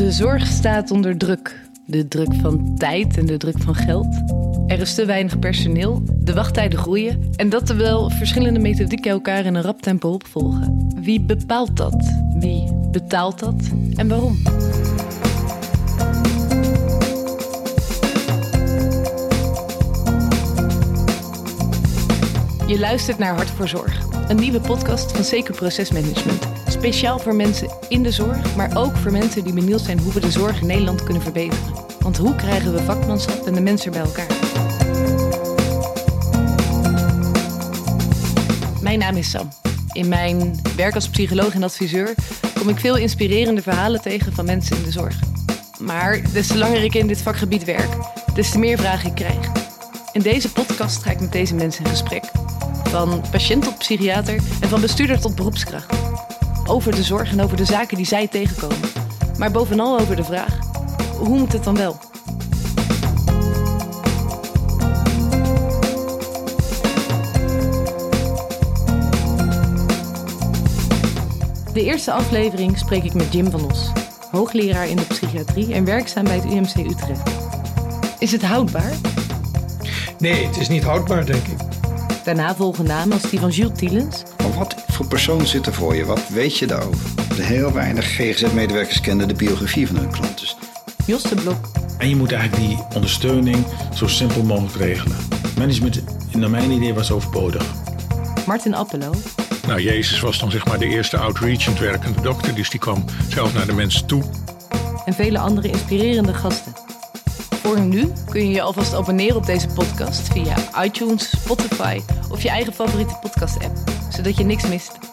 De zorg staat onder druk. De druk van tijd en de druk van geld. Er is te weinig personeel, de wachttijden groeien en dat terwijl verschillende methodieken elkaar in een rap tempo opvolgen. Wie bepaalt dat? Wie betaalt dat? En waarom? Je luistert naar Hart voor Zorg, een nieuwe podcast van Zeker Procesmanagement. Speciaal voor mensen in de zorg, maar ook voor mensen die benieuwd zijn hoe we de zorg in Nederland kunnen verbeteren. Want hoe krijgen we vakmanschap en de mensen bij elkaar? Mijn naam is Sam. In mijn werk als psycholoog en adviseur kom ik veel inspirerende verhalen tegen van mensen in de zorg. Maar des te langer ik in dit vakgebied werk, des te meer vragen ik krijg. In deze podcast ga ik met deze mensen in gesprek. Van patiënt tot psychiater en van bestuurder tot beroepskracht. Over de zorg en over de zaken die zij tegenkomen. Maar bovenal over de vraag: hoe moet het dan wel? De eerste aflevering spreek ik met Jim van Os, hoogleraar in de psychiatrie en werkzaam bij het UMC Utrecht. Is het houdbaar? Nee, het is niet houdbaar, denk ik. Daarna volgen namen als die van Jules Tielens, Maar wat voor persoon zit er voor je? Wat weet je daarover? De heel weinig GGZ-medewerkers kenden de biografie van hun klant. Dus Jos de Blok En je moet eigenlijk die ondersteuning zo simpel mogelijk regelen. Management, naar mijn idee, was overbodig. Martin Appelo Nou, Jezus was dan zeg maar de eerste outreachend werkende dokter. Dus die kwam zelf naar de mensen toe. en vele andere inspirerende gasten. Voor nu kun je je alvast abonneren op deze podcast via iTunes, Spotify of je eigen favoriete podcast-app, zodat je niks mist.